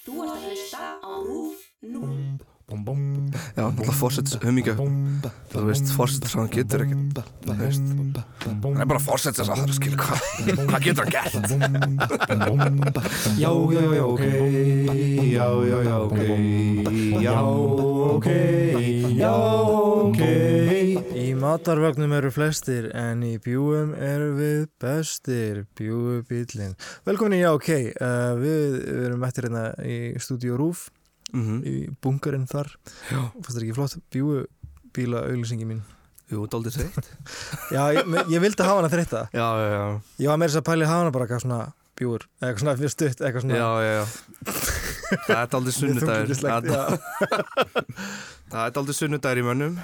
Þú ert að hlusta á RÚF 0. Já, náttúrulega fórsets humingja Þú veist, fórsets hann getur ekki Þú veist Hann er bara fórsets þess að það skilur hvað Hvað getur hann gert? Já, já, já, ok Já, já, já, ok Já, ok Já, ok matarvagnum eru flestir en í bjúum eru við bestir bjúubílin Velkomin í Já, ok uh, við, við erum eftir hérna í stúdíu Rúf Mhm. í bunkarinn þar. Já. Fannst það ekki flott bjúubíla auglýsingi mín? Jú, daldið þreytt. Já, ég, ég vildi hafa hana þreytta. Já, já, já. Ég var meira þess að pæli hafa hana bara eitthvað svona bjúur eitthvað svona fyrir stutt, eitthvað svona Já, já, já. Það er daldið sunnudagur. Það er daldið sunnudagur í mönnum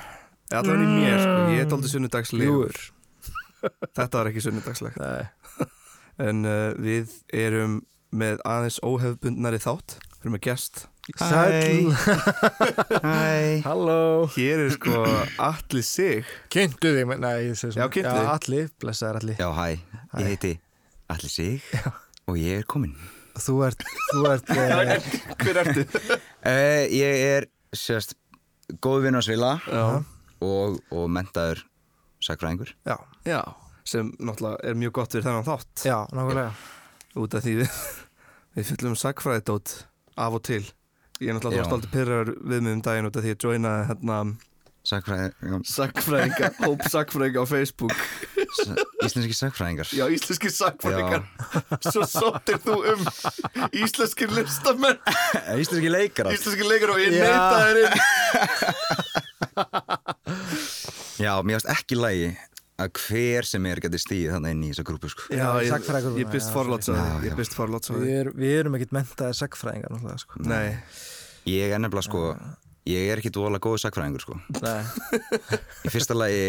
Allan í mér, sko. Ég er daldið sunnudagslegur. Þetta var ekki sunnudagslegt Nei. En uh, við erum með aðeins óhefbundnari þátt. Við erum með gest. Sæll. Hæ. Halló. Hér er sko Atli Sig. Kynntu þig, men- nei, ég segi svona. Já, kynntu þig. Alli, blessaður Alli Já, hæ, ég heiti Alli Sig og ég er kominn. Þú ert, þú ert uh, Hver ertu? uh, Ég er sérst góð vinn á Svila. Já, og, og mentaður sakfræðingur Já, já Sem náttúrulega er mjög gott fyrir þennan þátt. Já, nákvæmlega. Út af því við Við fyllum sagfræðidót af og til. Ég er náttúrulega stolti pyrrar við mig um daginn út af því ég joinaði hérna Sakfræðingar sagfræðinga, hóp sagfræðinga á Facebook. Íslenski sakfræðingar Já, íslenski sagfræðingar Svo sóttir þú um íslenskir listamenn. Íslenski leikar Íslenski leikar og ég Já. neita þér inn Já, mér varst ekki lægi að hver sem er geti stíð þannig inn í þessa grúpu sko. Já, ég, ég byrst Já, forláts á Já, því já. Ég byrst forláts á við, er, við erum ekkert mentaðir sagfræðingar náttúrulega, sko. Nei, Ég er nefnilega sko Ég er ekki dvoðalega góð sakfræðingur sko. Nei, Í fyrsta lagi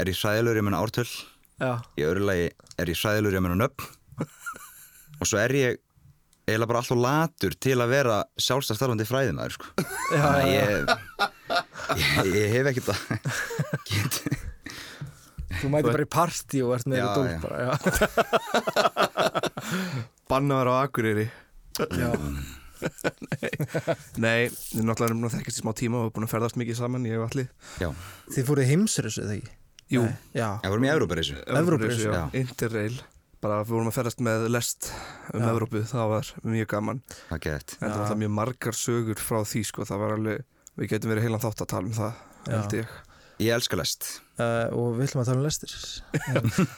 er ég hræðilegur í menna ártöl já, Í öðru lagi er ég hræðilegur í menna nöfn Og svo er ég eiginlega bara alltaf latur til að vera sjálfstæð starfandi fræðimæður sko. já, Þannig að já. ég, ég, ég hef ekkert að get, Þú mæti bara í partí og ert í dól bara, já. bannaður á Akureyri. Já. Nei, við náttúrulega erum nú þekkist í smá tíma og við erum búin að ferðast mikið saman, ég og allir Já, Þið fóruð heimsrössu, eða ekki? Jú, Nei, Já, ég vorum í Európarísu Evrópureisu, já. Interrail. Bara við vorum að ferðast með lest um Já. Evrópu, það var mjög gaman. Það gett. Þetta var alltaf mjög margar sögur frá því sko, það var alveg, við getum verið heilan þátt að tala um það, Já. held ég. Ég elska lest. Uh, og við ætlum að tala um lestir.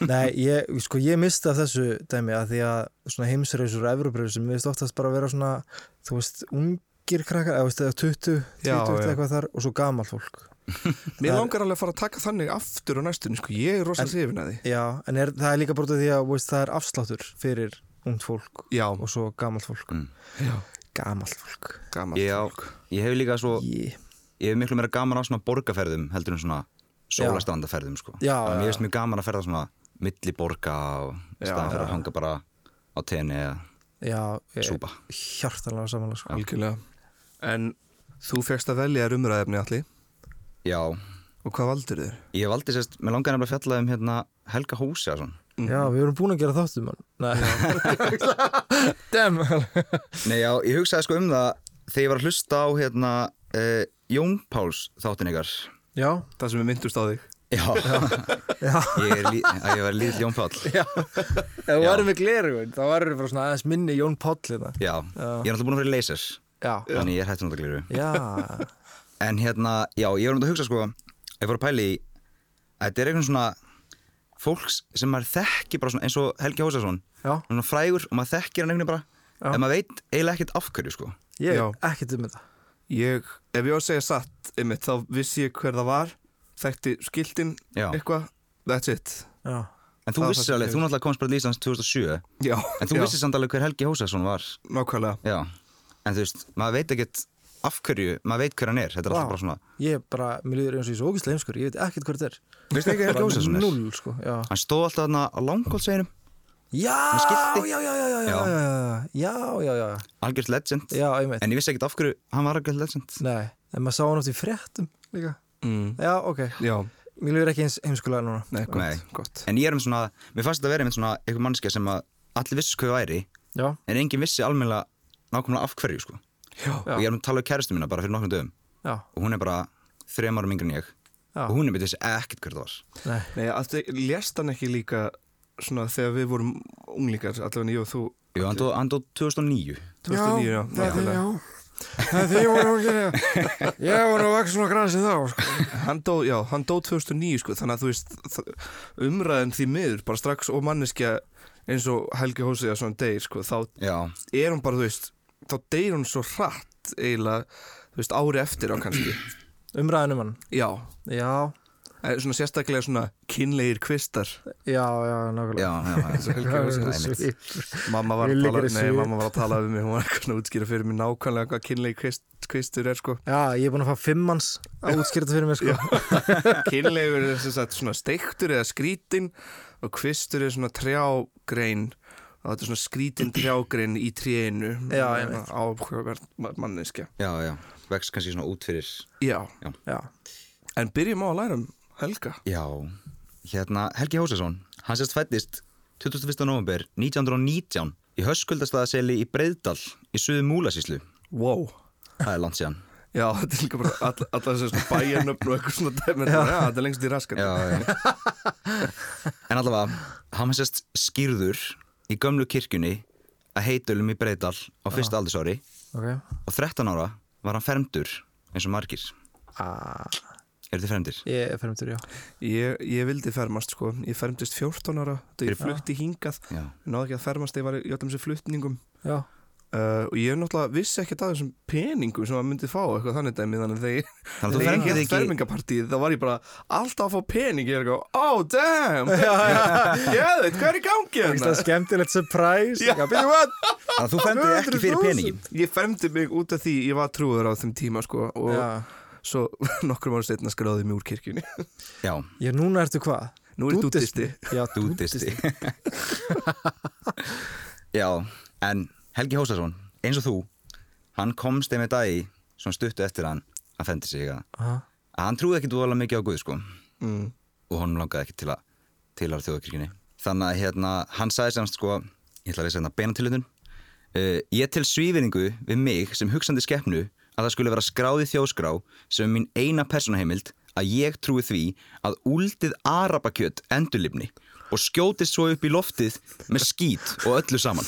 Nei, ég, sko, ég misti af þessu dæmi að því að svona heimsreisur og Evrópreisur, mér veist oftast bara að vera svona þú veist, ungir krakkar eða, veist, eða 20, 20 Já, já. eitthvað þar og svo gamalt fólk. Mér langar alveg að fara að taka þannig aftur á næstunni, sko, ég er rosa En- hrifin að því. Já, en er, það er líka bara því að veist, það er afsláttur fyrir ungt fólk Já, og svo gamalt fólk. Mm. Já, Gamalt fólk gaman Já, ég hef líka svo yeah. Ég hef miklu meira gaman á svona borgarferðum heldur en svona sólastandaferðum sko. Já, Þannig að já. Mér finnst mjög gaman að ferða svona milli borga og Já, staðan fyrir já. að hanga bara á tenni eða Já, ég, súpa hjartalega samanlega sko. Algjörlega En þú fegst að velja þér umræðefni allir Já, og hvað valdur þér? ég valdi sérst, mér langar nefnilega að fjalla um hérna Helga Hósjason Já, við erum búin að gera þáttum man. Nei. Já, ég hugsaði sko um það þegar ég var að hlusta á hérna uh, Jón Páls þáttin ykkar. Já, Það sem við myndust á þig. Já, já. Ég, er, lí- að ég var lítill Jón Pál Já, Já. varum með glerugun þá varum við bara svona aðeins minni Jón Páll hérna. Já, Já. ég er alltaf búin að vera í laser Já, Þannig ég er hættur náttúrulega gleru já, En hérna, já, ég var um að hugsa sko Ég fór að pæli í að Þetta er einhvern svona Fólks sem maður þekki bara svona eins og Helgi Hósason já, Svona frægur og maður þekkir hann einhvern veginn bara. Já. En maður veit eiginlega ekkert af hverju sko. Ég Já. er ekkert um þetta. Ég, ef ég var að segja satt einmitt, þá vissi ég hver það var þekkti skiltin Já. eitthvað That's it. Já, En þú vissir alveg, þú náttúrulega komst bara til Íslands 2007 Já, En þú já, vissir samt alveg hver Helgi Hósason var. Nákvæmlega. Já, en þú veist, maður veit ekkert afhverju, maður veit hver hann er? Þetta er alltaf bara svona ég er bara, mér líður eins og ég er svo ógíslega heimskur, ég veit ekkert hvað þetta er. Veistu ekki hvað þetta er? null sko. Já. hann stóð alltaf þarna á langkólseginum já, já, já, já, já já, já, já algjörð legend, já, ég en ég vissi ekkert afhverju hann var algjörð legend. Nei, en maður sá hann oft í fréttum líka. Mm. já, ok, já. Mér líður ekki eins heimskulega núna. Nei, gott, nei. gott. En ég er um svona, mér fannst þetta að vera um svona einhver mannskja sem að allir vissi hvað það væri já. en enginn vissi almenna nákvæmlega af hverju sko. Já. og ég er að tala um kæristu mína bara fyrir nokkrum dögum. Já, og hún er bara þrejum árum yngri en ég. Já, og hún er betið þessi ekkert hver það var. Nei, þið lést hann ekki líka svona þegar við vorum unglingar, allavega ég og þú? Jú, hann dó, hann dó 2009 2009, já, nákvæmlega. Það er því ég voru ekki Ég voru að vaksa svona grasi þá sko. Hann dó, já, hann dó 2009 sko, þannig að þú veist þ- umræðin því miður, bara strax og manneskja eins og Helgi Hósið að svona deyr sko, þá Já, er hún bara, þú veist þá deyr hún svo hratt eiginlega, þú veist, ári eftir á kannski. Umræðin um hann? Já, Já, svona sérstaklega svona kynlegir kvistar. Já, já, nákvæmlega. Mamma var, að tala, við mig, hún var eitthvað að útskýra fyrir mig nákvæmlega hvað kynlegi kvist, kvistur er sko. Já, ég er búin að fá fimmans að útskýrta fyrir mig sko. Kynlegur er svona steiktur eða skrítin og kvistur er svona trjágrein og þetta er svona skrítin trjágrein í trénu Já, einmitt. áhugavert manneskja. Já, já, vex kannski svona út fyrir Já, Já, en byrjum á að læra um Helga. Já, hérna Helgi Hósesson, hann sérst fættist 21. november 1919 í höskuldastæðaseli í Breiðdal í suðu Múlasíslu Wow. Það er langt síðan. Já, þetta er líka bara all, þessi svona bæjarnöfn og eitthvað svona dæmi. Já, þetta er lengst í raskan já, já. en allavega hann sérst skýrður í gömlu kirkjunni að heitölum í Breiðdal á fyrsta aldursári. Ok. Og 13 ára var hann fermdur eins og margir. Ah, eru þið fermdir? Ég er fermtur, já. Ég, ég vildi fermast sko, ég fermdist 14 ára þegar ég flutti hingað. Náði ekki að fermast þegar ég var í öllum þessu flutningum. Já, Uh, og ég hef náttúrulega vissi ekkert að þessum peningum sem maður myndi fá eitthvað þannig dæmi þannig að þegar ég, þannig þegar ég ekki fermingapartíð þá var ég bara alltaf að fá pening ég er eitthvað, oh damn! Geðveit, hvað er í gangi það hérna? er skemmtilegt surprise. Þannig að þú fermdir þig ekki fyrir 200.000. peningin. Ég fermdi mig út af því ég var trúður á þeim tíma sko og Já, svo nokkrum ára setna skráði ég mig úr kirkjunni. Já, já núna ertu hvað? nú er ég dútisti Já, dútisti Já, en Helgi Hósason eins og þú, hann komst einmitt að í svona stuttu eftir hann að fendi sig að, hann trúði ekki dvoðalega mikið á Guð sko. Mm. og honum langaði ekki til að tilhara þjóðakirkjunni þannig að hérna, hann sagði semst sko ég ætla að lesa hérna beinatilutun uh, ég tel svífinningu við mig sem hugsandi skeppnu að það skulle vera skráð í þjóðskrá sem er mín eina persónaheimild að ég trúi því að úldið arabakjöt endurlifni og skjótist svo upp í loftið með skít og öllu saman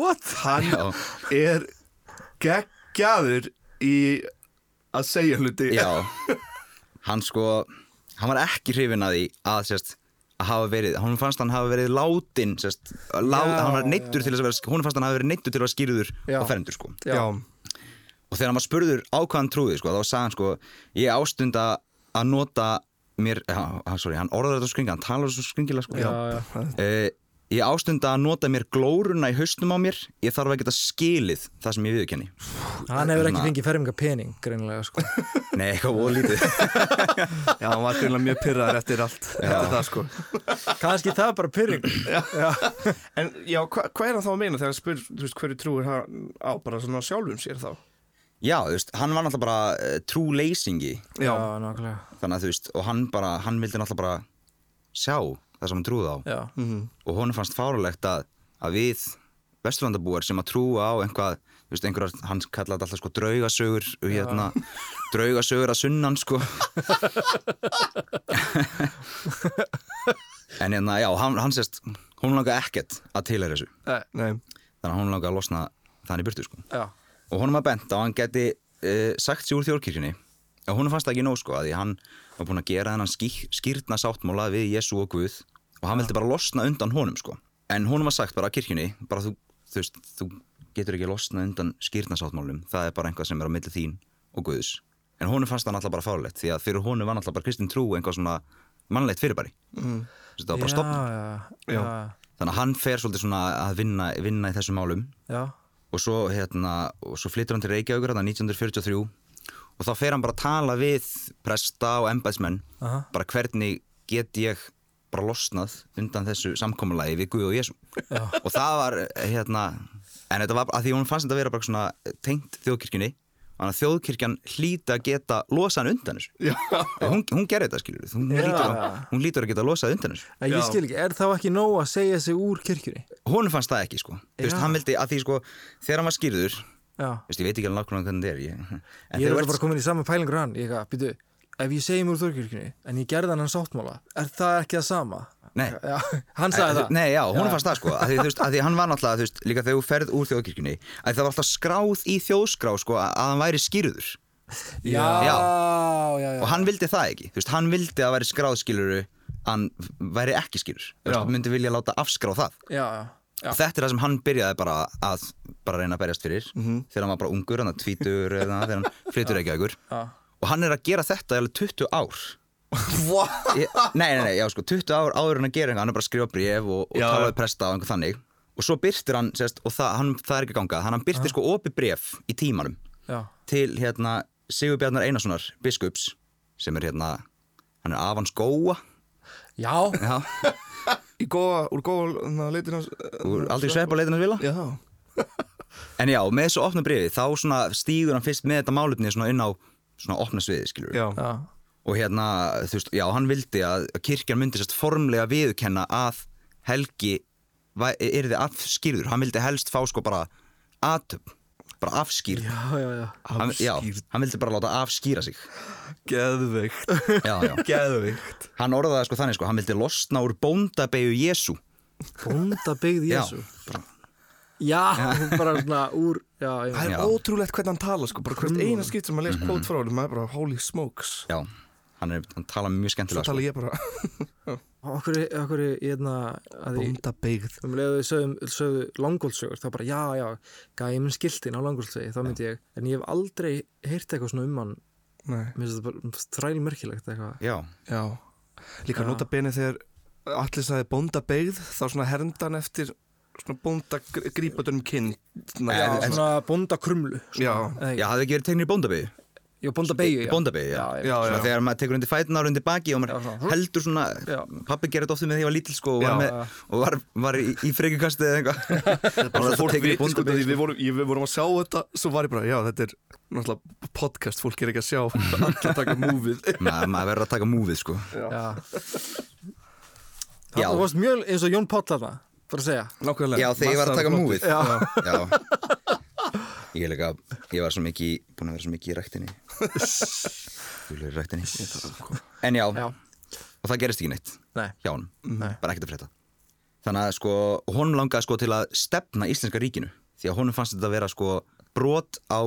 what? hann Já, er geggjaður í að segja hluti já hann sko, hann var ekki hrifin að því að sérst að hafa verið, hún fannst hann hafa verið látin sérst, lá, Já, hann var neittur til þess að vera hún fannst hann hafa verið neittur til að vera skýrður Já. og fermdur sko Já. já. og þegar hann var spurður á hvað hann trúði sko, þá sagði hann sko, ég ástunda að nota mér, ja, sorry, hann orðar þetta skringilega, hann talar svo skringilega sko. Já, já. Uh, ég ástunda að nota mér glóruna í haustum á mér. Ég þarf að geta skilið það sem ég viðurkenni. Hann hefur ekki Svona- fengið ferminga pening, greinilega, sko. nei, eitthvað ólítið já, hann var greinlega mjög pyrraður eftir allt eftir það sko. Kannski það er bara pyrring. en já, hva, hvað er hann þá að meina þegar hann spyr, þú veist, hverju trúir hann á bara svona sjálfum sér þá? Já, þú veist, hann var náttúrulega bara uh, trú leysingi Já, nákvæmlega. þannig að þú veist, og hann bara, hann vildi náttúrulega bara sjá það sem hann trúði á. Já, og honum fannst fárulegt að, að við vesturlandabúar sem að trúa á einhvað, þú veist, einhverjar, hann kallaði þetta alltaf sko draugasögur og hérna, draugasögur að sunnan sko. En hérna, já, hann, hann sést hún langaði ekkert að tilhæra þessu. Nei, þannig að hún langaði að losna þannig burtu sko. Já, og honum var bent á að hann geti uh, sagt sér úr þjórkirkjunni og honum fannst það ekki nóg sko að því hann var búin að gera þennan skýr, skýrna sáttmála við Jésu og Guð og hann vildi bara losna undan honum sko. En honum var sagt bara að kirkjunni bara þú, þú veist, þú getur ekki losna undan skýrna sáttmálum, það er bara einhvað sem er á milli þín og Guðs. En honum fannst það náttúrulega bara fárlegt því að fyrir honum var náttúrulega bara kristin trú einhvað svona mannlegt fyrirbæri. Mm. það var bara já, þannig að hann fer svolítið svona að vinna, vinna í þessum málum. Já, og svo, hérna, svo flyttur hann til Reykjavíkur þarna 1943 og þá fer hann bara að tala við presta og embæðsmenn Aha. bara hvernig get ég bara losnað undan þessu samkomulagi við Guð og Jésu og það var hérna, en þetta var að því hún fannst þetta að vera bara svona tengt þjóðkirkjunni þannig að þjóðkirkjan hlýta að geta losað hann undan þessu. Hún, hún gerði þetta skilur hún, Já. hlýtur að- hún lítur að geta losað undan þessu. En ég skil ekki, er þá ekki nóg að segja sig úr kirkjunni? hún fannst það ekki sko. Já. hann vildi að því sko þegar hann var skýrður Já. Veist, ég veit ekki alveg nákvæmlega hvernig þetta er ég, Ég er bara komin í sama pælingur hann Ég eitthvað, býtu, ef ég segi mér úr þórkirkjunni En ég gerði hann sáttmála Er það ekki það sama? Nei. Já, hann sagði það Nei, já, hún fannst það sko að því, veist, að því hann var náttúrulega, þú veist, líka þegar þú ferð úr þjóðkirkjunni að það var alltaf skráð í þjóðskrá sko að hann væri skýrður Já, Já. já, já, og hann vildi það ekki, þú veist, hann vildi að væri skráð skýruru hann væri ekki skýrur þú veist, Já. myndi vilja láta afskrá það já, já, já. þetta er það sem hann byrjaði bara að bara reyna að berjast fyrir Mhm. þegar hann var bara ungur, hann að tvítur eða þegar hann flytur ekki aukur og hann er að gera þetta í alveg 20 ár ég, nei, nei, nei, já sko, 20 ár áður en að gera eitthvað, hann er bara að skrifa bref og, og Já. tala við presta og einhver þannig og svo byrtir hann, sérst, og það, hann, það er ekki að ganga hann, byrtir sko opi bref í tímanum já. til hérna Sigurbjarnar Einarssonar biskups sem er hérna, hann er Avans Góa já. já, Í góða, úr góða leitin hans úr aldrei svepp á leitinans vila? Já. En já, með þessu opna brefi þá stígur hann fyrst með þetta málefni inn á svona opna sviði, skilur Já, já. og hérna, þú veist, já, hann vildi að kirkjan myndi sérst formlega viðurkenna að Helgi er þið afskýrður, hann vildi helst fá sko bara atöp, bara afskýrð. Já, já, já. hann, hann vildi bara láta afskýra sig. Já. Geðveikt. Hann orðaði sko þannig sko, hann vildi losna úr bóndabeyju Jésu Bónda byggð Já. Jésu Já, bara svona úr Það er ótrúlegt hvernig hann tala sko Bara hvert eina skipt sem maður les kvót frá hann Maður er bara holy smokes. Já, hann, er, hann tala mjög Svo skemmtilega tala sko. ég bara. Okkur, okkur, hérna að því, Bónda beigð um leiðu við sögum, sögðu langóldsögur, þá bara, já, já gæði minn skiltin á langóldsögi, þá myndi ég. En ég hef aldrei heyrt eitthvað svona um hann. Nei, mér finnst þetta bara þræli merkilegt eitthvað. Já, já. Líka Já. nota beni þegar allir sagði bónda beigð Þá svona herndan eftir Svona bónda grípatur um kinn. Svona, Já, svona bónda krumlu já, já, hafði ekki verið tegnir í bóndabeyju já, bónda beigju, já. Já, Já, já, þegar maður tekur undir fætunar undir baki og maður Já, svona. heldur svona pappi gerir þetta ofta með því að ég var lítil sko og Já, var, með, já. og var, var í, í frekjukasti eða eitthvað. Bara fólk tekur í viti sko því við vorum, ég, við vorum að sjá þetta Svo var ég bara, já þetta er náttúrulega podcast Fólk er ekki að sjá Allir taka múfið Ma, maður verður að taka múfið sko. Það varst mjög eins og Jón Páll þarna bara að segja. Nákvæmlega. Já, þegar ég var að taka múfið Já. Ég er líka, ég var svo mikið búinn að vera svo mikið í ræktinni. Er í ræktinni. En já, já, og það gerist ekki neitt nei, hjá honum, Nei. bara ekkert að frétta. Þannig að sko, honum langaði sko til að stefna Íslenska ríkinu. Því að honum fannst þetta að vera sko brot á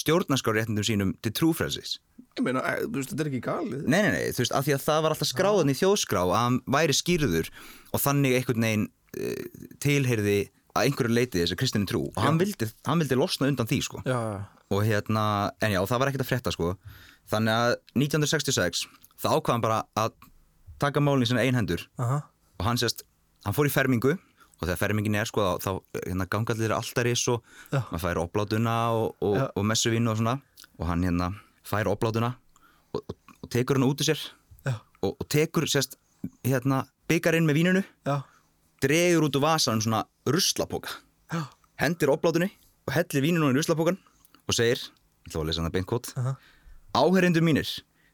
stjórnarskáréttindum sínum til trúfrelsis. Ég meina, eh, þú veist, þetta er ekki galið. Nei, nei, nei, þú veist, af því að það var alltaf skráðan í þjóðskrá að hann væri skýrður og þannig einhvern veginn uh, tilheyrði að einhverju leiti þessi kristinni trú. Og hann vildi, hann vildi losna undan því, sko. já, Og hérna, en já, það var ekkert að frétta, sko. Þannig að 1966, það ákvað hann bara að taka málinn í sinna einhendur aha, og hann sérst, hann fór í fermingu. Og þegar fermingin er, sko, þá, þá hérna, ganga allir alltaris og Já. maður fær oplátuna og, og, og messuvín og svona. Og hann hérna fær oplátuna og, og, tekur hann út úr sér. Og, tekur sérst hérna byggarinn með víninu. Já, dregur út úr vasanum svona ruslapoka hendir oplátunni og hellir víninu í ruslapokan og segir, ég ætla að lesa hann að beinkot Aha. Áherindur mínir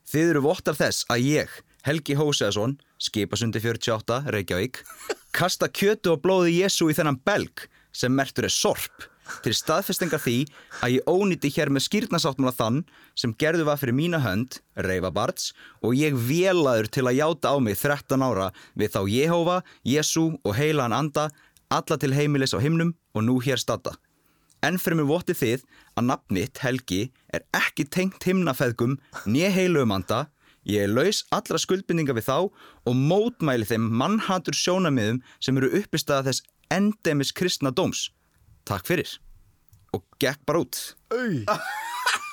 þið eru vottar þess að ég Helgi Hóseðason, skipasundi 48 Reykjavík, kasta kjötu og blóði Jésu í þennan belg sem mertur er sorp til staðfestingar því að ég ónýtti hér með skýrnasáttmála þann sem gerðu var fyrir mína hönd, Reyfa Barts, og ég vélaður til að játa á mig 13 ára við þá Jehova, Jésu og heilaðan anda, alla til heimilis á himnum og nú hér stadda. Enn fyrir mig votti þið að nafnitt, Helgi, er ekki tengt himnafeðgum, né heilumanda, ég er laus allra skuldbindinga við þá og mótmæli þeim mannhatur sjónamiðum sem eru uppistæða þess endemis kristna dóms. Takk fyrir. Og gekk bara út. auð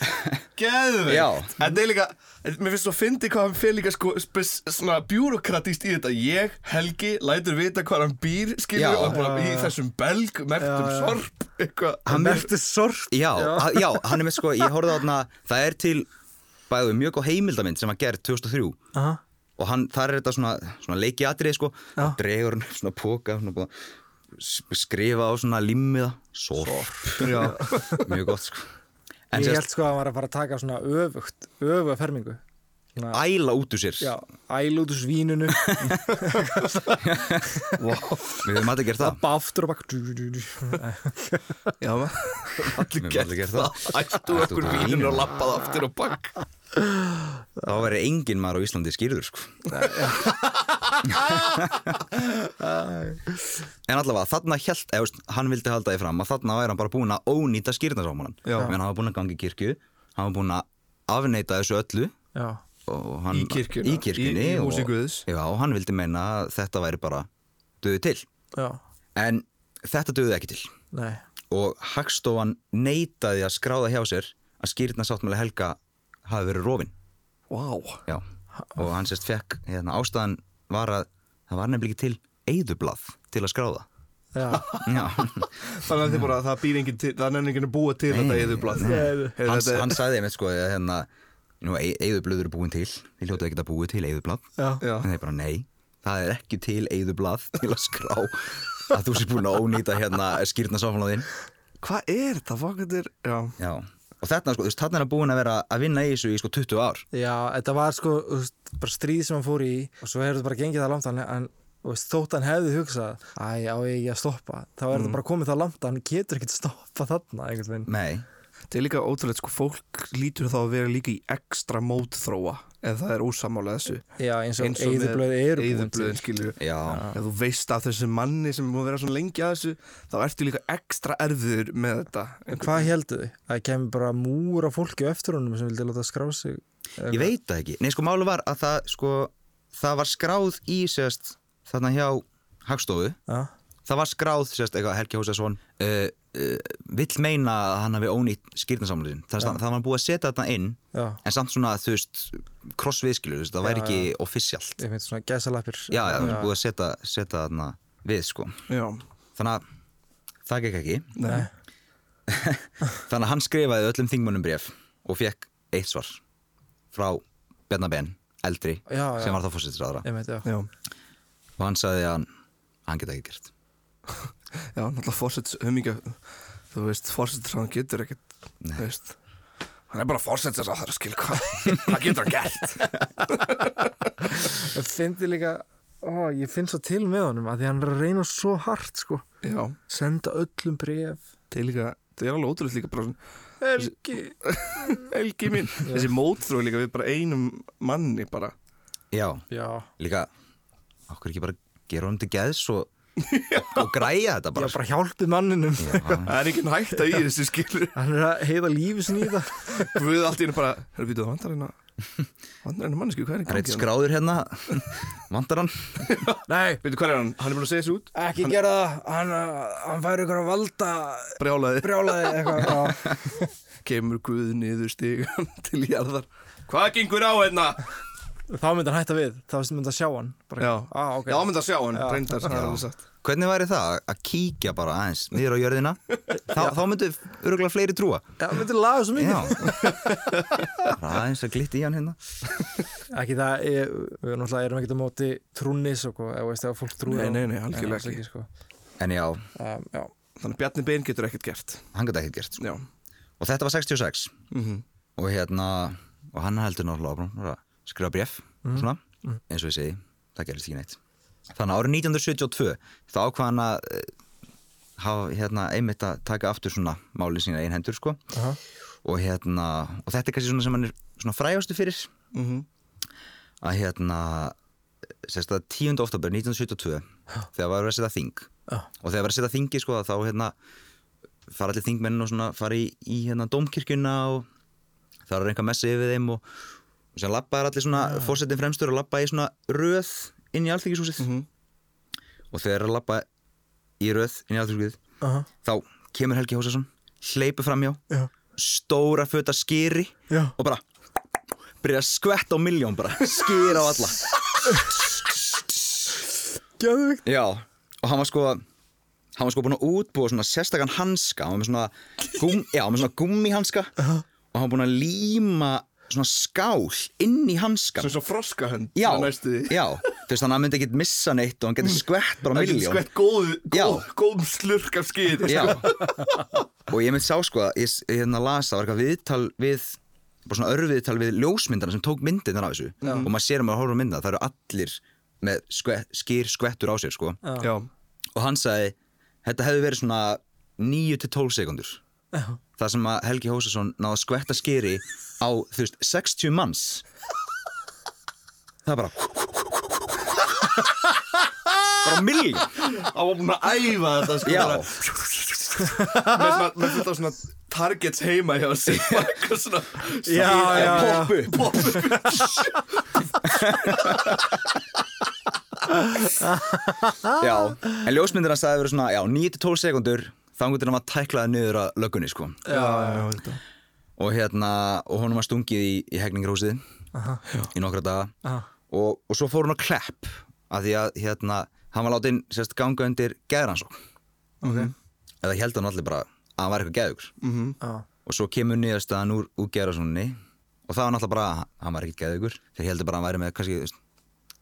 Geðveikt. Já. Þetta er líka, mér finnst svo að fyndi hvað hann fyrir líka sko, spes, svona bjúrokratist í þetta. Ég, Helgi, lætur vita hvað hann býr Skilur Já. og bara í þessum belg Mertum Já, sorp Eitthvað. Hann er- merti sort Já, já. já, hann er með sko, ég horfði á þarna, það er til bæðu mjög góð heimildamind sem var gerð 2003 aha, og hann, þar er þetta svona, svona leikiatrið sko, Já. og dregur hann svona póka svona s- skrifa á svona limmiða, sorp. Já. mjög gott sko en ég held sko að hann var að fara að taka svona öfugt öfuga fermingu. Æla út úr sér. Já, æl út úr svínunu Við höfum allir gert það. Lappa aftur og bak Já, Við Allir höfum gert allir gert það. Það Ættu Ættu okkur úr vínun víninu. og lappað aftur og bakk. Þá væri engin maður á Íslandi skýrður sko. En allavega, þarna held, eða, hann vildi halda því fram að þarna væri hann bara búinn að ónýta skýrnasámanan hann var búinn að ganga í kirkju hann var búinn að afneita þessu öllu. Og hann, Í kirkjuna. í kirkjunni Í- í og- húsi Guðs. Já, og hann vildi meina að þetta væri bara döðu til. Já, en þetta döði ekki til. Nei. Og Hagstofan neitaði að skráða hjá sér að skýrnasáttmáli Helga hafi verið rofin Vá. Já, og hann sérst fekk hérna, ástæðan var að það var nefnilega til eyðublað til að skráða Já, Já, Þannig að þið bara, það býr enginn til, það er enginn að búa til Nei, þetta nei. hann, hann sagði einmitt sko að hérna, nú, eyðublöð eru búin til. Þið hljótaðu ekki að búið til Já, en þeir bara nei, það er ekki til eyðublað til að skrá að þú sé búin að ónýta hérna skýrna sáfólaðinn hvað er þetta? Og þetta sko, þú veist, þarna er hann búin að vera að vinna í þessu í sko 20 ár. Já, þetta var sko þú veist, bara stríð sem hann fór í og svo er þetta bara gengið það langt hann en veist, þótt hann hefði hugsað æ, á ég ekki að stoppa þá er þetta bara komið það langt að hann getur ekkert stoppa þarna einhvern veginn. Nei, Það er líka ótrúlega, sko, fólk lítur þá að vera líka í ekstra mótþróa ef það er ósamála þessu. Já, eins og Eins og eyðublöð eru til. skilur já, Ef þú veist af þessu manni sem múið vera svona lengi að þessu þá ertu líka ekstra erfiður með þetta. En hvað heldur þið? Að kemur bara múr af fólki á eftir honum sem vildi láta skrá sig ég veit það ekki. Nei, sko, málu var að það, sko, það var skráð í, sérst, þarna hjá Hagstofu. Já, það var skráð, sérst, eitthvað Helgi Hósesson uh, vill meina að hann hafi ónýtt skýrnasamlýsin það, var búið að setja þarna inn já, en samt svona, þú veist, crossviðskilu það væri ekki offisjalt ég finnst svona gæsalappir. Já, já, það var búið að setja, setja þarna við, sko. Já, þannig að það gekk ekki. Þannig að hann skrifaði öllum þingmönnum bref og fekk eitt svar frá Bjarnabenn, eldri sem var þá veit, já. Og hann sagði að hann, hann geta ekki gert Já, náttúrulega fórsets, humingja þú veist, fórsets hann getur ekkert þú veist. Hann er bara fórsets þess að það er skil hvað hvað getur hann gert? Ég fyndi líka ó, Ég finn svo til með honum að því hann er að reyna svo hart sko. Já, Senda öllum bref það er líka það er alveg ótrúlega líka bara svona Helgi. Helgi mín, þessi mótþrói líka við bara einum manni bara. Já, Já, líka okkur ekki bara gera honum til geðs og, og græja þetta bara. Bara hjálpið manninum. Það er ekki hægt að í þessu skilur. Hann er að heiða lífi sinni í það. Guð allt í henni bara, hefur við það vandar hérna vandar hérna mannesku, hvað er í það er eitt gangi skráður hérna. Vantar hann? Nei, Veitu hvað er hann, hann er búin að segja þessu út. Ekki gera það. Hann, uh, hann fær ykkur að valda brjálaði, brjálaði eitthvað já. kemur Guð niður stigan til jarðar. Hvað gengur á hérna? Þá myndi hann hætta við, þá myndi hann sjá hann. Bara, Já, ah, okay. já myndi að sjá hann, Já. reyndar sagt. Hvernig væri það að kíkja bara aðeins niður á jörðina? Þá, þá myndu öruglega fleiri trúa. Já, myndi laga svo mikið. Já. Bara aðeins að glitti í hann hérna. Ekki það, ég, við náttúrulega erum ekkert á móti trúnis og hvað, eða veist það að fólk trúi Nei, nei, nei, algjörlega alls ekki. sko. en já, um, Já, Þannig að Bjarni Bein getur ekkert gert. Hann gæti ekkert gert sko. Já, og þetta var 66 mhm. Og hérna og hann heldur náttúrulega skrifa bref svona, eins og ég segi það gerist ekki neitt. Þannig að árið 1972 þá ákvað hann að eh, hafa hérna einmitt að taka aftur svona málið sína einn hendur sko. Aha. og hérna og þetta er kannski svona sem hann er svona frægastu fyrir. Mhm. að hérna sérst að 10. oktober 1972 þegar var verið að setja þing. Og þegar var að setja þingi sko þá hérna fara allir þingmennin og svona fara í, í hérna dómkirkjuna og það er einhver messi yfir þeim og, og sem labbaðar allir svona ja. fórsetin fremstur og labba í svona röð inn í alltingishúsið Mhm. og þegar er að labba í röð inn í alltingishúsið Aha. þá kemur Helgi Hósesson hleypur framjá Já. stóra föta skýri Já. og bara byrja að skvetta á miljón bara skýra á alla Gjöðvikt Já, og hann var sko hann var sko búinn að útbúa svona sérstakann hanska hann var með svona, gum, já, með svona gummihanska og hann var búinn að líma svona skál inn í hanskan Svo svo froskahönd Já, svona já, þú veist þannig að hann myndi ekkert missa neitt og hann geti skvett bara getur miljón skvett góð, Já. góð, góð slurk af skýr Já. og ég myndi sá sko að ég, ég hérna las það var eitthvað viðtal við bara svona örfiðtal við ljósmyndana sem tók myndirnar af þessu. Og maður sér að maður horfður á mynda það eru allir með skve, skýr skvettur á sér sko. Já, og hann sagði þetta hefði verið svona 9-12 sekundur Já. Það sem að Helgi Hósason náði að skvetta skýri á þú veist 60 manns. Það er bara bara milljón. Hann var búin að æfa þetta sko með, svona, með af svona targets heima hjá sig eitthvað svona Já, já, já. poppu já, en ljósmyndirna sagði verið svona já, 9-12 sekundur þangur til hann var tæklaði niður að löggunni sko. Já, já, já, þetta. Og hérna, og honum var stungið í, í hegningarhúsið í nokkra daga. Aha. og, og svo fór hún á klepp af því að hérna, hann var látið sérst ganga undir geðransók Ok. eða held hann allir bara að hann var eitthvað geðugur. Já. og svo kemur niðurstaðan úr, úr geðransókninni og það var náttúrulega bara að hann var ekkert geðugur. Þeir heldur bara að hann væri með kannski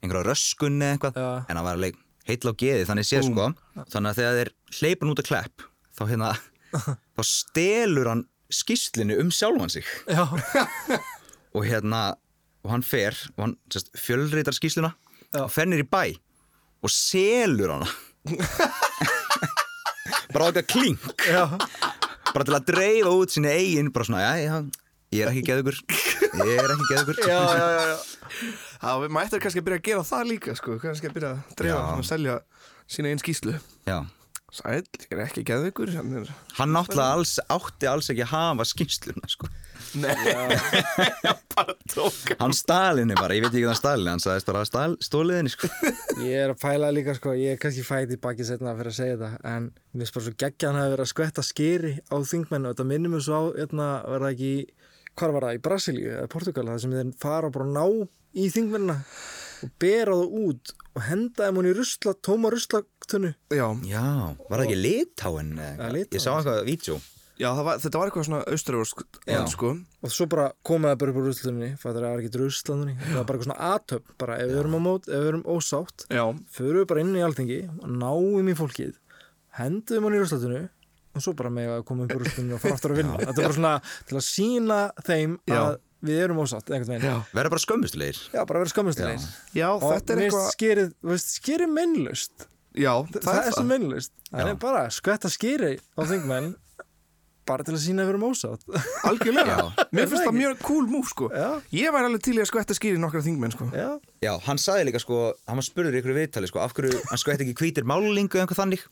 einhverja röskunni eða eitthvað. Já. en hann var alveg heill á geði þannig séð sko. Þannig að þegar þeir hleypun út að klepp þá hérna þá stelur hann skýslinu um sjálfan sig og hérna og hann fer og hann sérst, fjölritar skýsluna Já. og fennir í bæ og selur hana bara á eitthvað klink Já. bara til að dreifa út sinni eigin bara svona, já, já, ég er ekki geðugur ég er ekki geðugur Já, já, já, já. Við mættum kannski að byrja að gera það líka sko kannski að byrja að dreifa að selja sína einn skýslu já. Sæll, ég er ekki geðveikur hann er... hann náttúrulega alls, átti alls ekki að hafa skýsluna sko. Nei, bara tók hann stalinni bara, ég veit ekki hvað hann stalinni hann sagðist bara stál, stóliðinni sko. Ég er að pæla líka sko, ég er kannski fætt í baki setna fyrir að segja þetta en mér finnst bara svo geggja hann hafi verið að skvetta skýri á þingmennu og þetta minnum við svo á, hérna, var það ekki hvar var það, í Brasilíu eða Portugal, það sem þeir fara bara að ná í þingmennina og bera það út og henda þeim hún í rusla, tóma ruslatunnu Já, já, var það ekki litáin Ja, ég sá eitthvað vídeo. Já það var, þetta var eitthvað svona austrafursk Já. sko. Og svo bara komaði bara upp úr ruslatunni það var ekki ruslatunni, það var bara eitthvað svona aðtöp bara ef við erum á mót, ef við erum ósátt Já, förum við bara inn í alþingi og náum í fólkið hendum hann í ruslatunnu og svo bara með að koma upp úr ruslatunni og fara aftur að vinna þetta er bara svona til að sína þeim Já. að við erum ósátt einhvern veginn. Já, verða bara skömmustulegir. Já, bara vera skammistulegir já. Og þetta er eitthvað veist, skýrið mennlust Já, það, það er svo mennlust það er bara skvetta skýri á þingmenn bara til að sína að við erum ósátt. Algjörlega, Já. mér finnst það mjög cool move sko. Já. Ég væri alveg til í að skvetta skýri nokkra þingmenn sko. Já, já, hann sagði líka sko, hann var spurður í ykkur viðtali sko, af hverju hann skvett ekki hvítir málingu eða eitthvað þannig.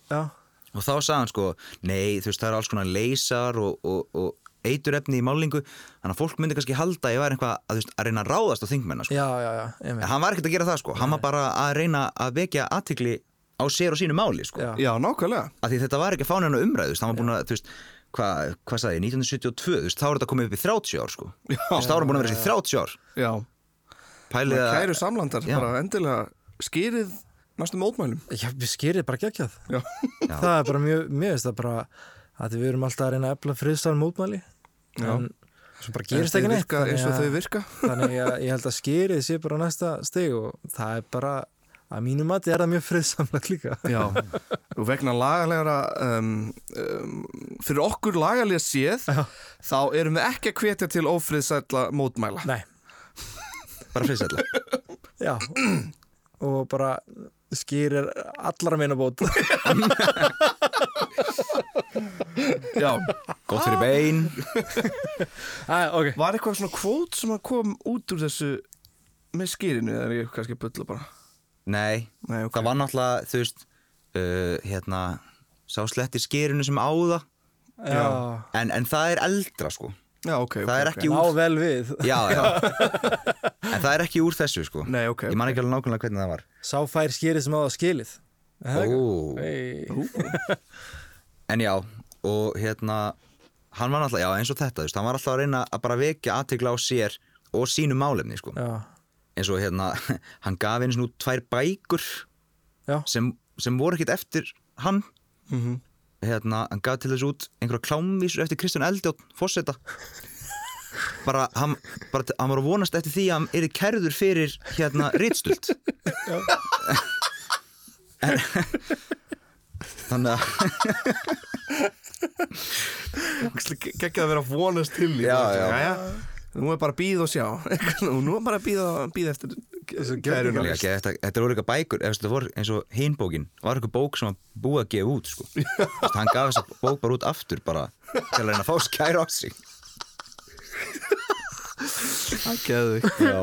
Og þá sagði hann sko, nei þú veist það er alls konar leysar og, og, og eiturefni í málingu þannig að fólk myndi kannski halda að ég væri eitthvað að, veist, að reyna að ráðast á þingmenna sko. en hann var ekkert að gera það sko, hann var bara að reyna að vekja aðtikli á sér og sínu máli sko. Já. Já, nákvæmlega. Þetta var ekki að umræðu þú veist, hann var búin að, þú veist, hvað hva sagði ég, 1972, þú veist, þá er þetta komið upp í 30 ár sko, þú veist, þá er hann búin að vera þessi 30 ár. Já, pælið að, kæru samlandar, Já. bara endilega. Skýrið næstum mótmælum. Já, við skýrið bara geggjað. Já, Já. það er bara mjög, mér veist það bara að við erum alltaf að reyna að efla friðsal mótmæli Já. en svo bara gerist ekki neitt eins og þau virka. þannig að ég held að skýrið sé bara næsta steg og það er bara að mínu mati er það mjög friðsamlegt líka. Já, og vegna lagalega um, um, fyrir okkur lagalega séð Já. þá erum við ekki að hvetja til ófriðsætla mótmæla. Nei, bara friðsætla. Já. Og bara skýrir allra minna bót. Já, gott fyrir bein. Æ, ok, var eitthvað svona kvót sem að kom út úr þessu með skýrinu eða er ég kannski að bulla bara nei, Nei, ok. það var náttúrulega, þú veist uh, hérna, sá sletti skýrinu sem áða. En, en það er eldra sko. Já, ok, ok, Það er ok. ekki ná úr vel við. Já, já. En það er ekki úr þessu sko. Nei, ok, Ég man ekki alveg nákvæmlega hvernig það var. Sá fær skýrið sem á það skilið. Er? Ó. Hey. En já, og hérna Hann var náttúrulega, já eins og þetta þú veist, Hann var alltaf að reyna að bara vekja aðtegla á sér Og sínu málefni sko. Já, Eins og hérna, hann gaf eins og nú tvær bækur já, sem, sem voru ekkit eftir hann. Mhm. hérna, hann gaf til þess út einhverja klámvísur eftir Kristján Eldjátt fórseta bara, hann, bara, hann var að vonast eftir því að hann er kærður fyrir hérna rítstult en, þannig að Gekkið að vera að vonast til því Já, bara, já. Nú er bara að býða og sjá. Nú er bara býða eftir kæruna þetta, eru líka bækur voru eins og hinbókin var eitthvað bók sem var búið að gefa út sko. Þess, hann gaf þessa bók bara út aftur bara til að reyna að fá skæra á sig. Það Já.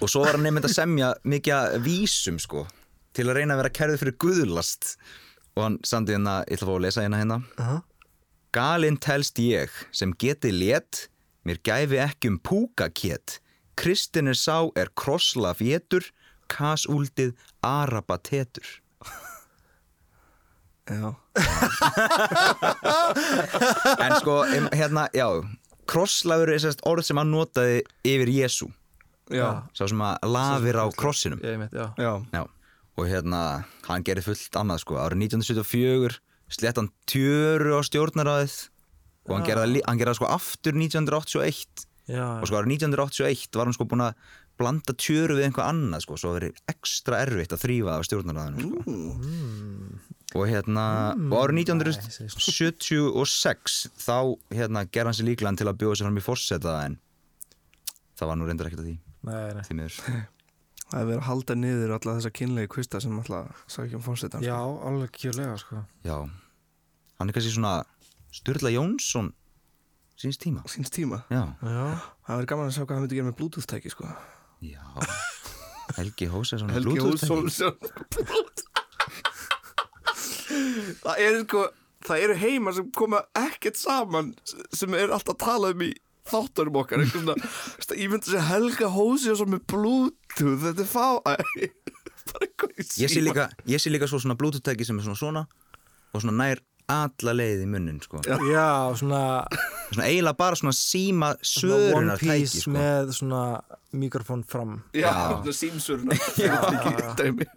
og svo var hann nefnd að semja mikið vísum sko, til að reyna að vera kærið fyrir guðlast. Og hann sandi hérna, ég ætla að fá að lesa hérna hérna. Aha. Galinn telst ég sem geti létt, mér gæfi ekki um púkakét. Kristin er sá er krosslaf jétur, kasúldið arabatetur. Já, En sko, hérna, já, krosslafur er sérst orð sem hann notaði yfir Jésu. já, Sá sem að lafir á krossinum. Ég veit, já já Já, og hérna, hann gerði fullt annað sko. Árið 1974 slett hann tjöru á stjórnaræðið og hann gerði, það lí- hann gerði það sko aftur 1981. Já, og sko árið 1981 var hann sko búin að blanda tjöru við einhvað annað sko, svo verið ekstra erfitt að þrýfa það á stjórnaræðinu sko. og hérna og árið 1976 þá hérna gerði hann sér líklega til að bjóða sér fram í fórseta en það var nú reyndar ekkert að því. Nei, nei. Því miður. Það er verið að halda niður alla þessa kynlegi kvista sem alltaf sækja um fórsetan Já, alveg kjörlega, sko. Já, hann er kannski svona Sturla Jónsson síns tíma. Síns tíma? Já, Já, Það verið gaman að sjá hvað hann myndi gera með bluetooth-tæki sko. Já. Helgi Hósesson Helgi Hússon Það er sko Það eru heimar sem koma ekkert saman sem er alltaf að tala um í þáttunum okkar. Eitthvað svona, ég myndi að og svo með bluetooth þetta er fá ég sé líka, ég sé líka svo svona bluetooth-tæki sem er svona svona og svona nær alla leið í munnin sko. já, svona svona eiginlega bara svona síma One sörunar tæki Piece sko. með svona mikrofón fram. Já, Já. svona dæmi.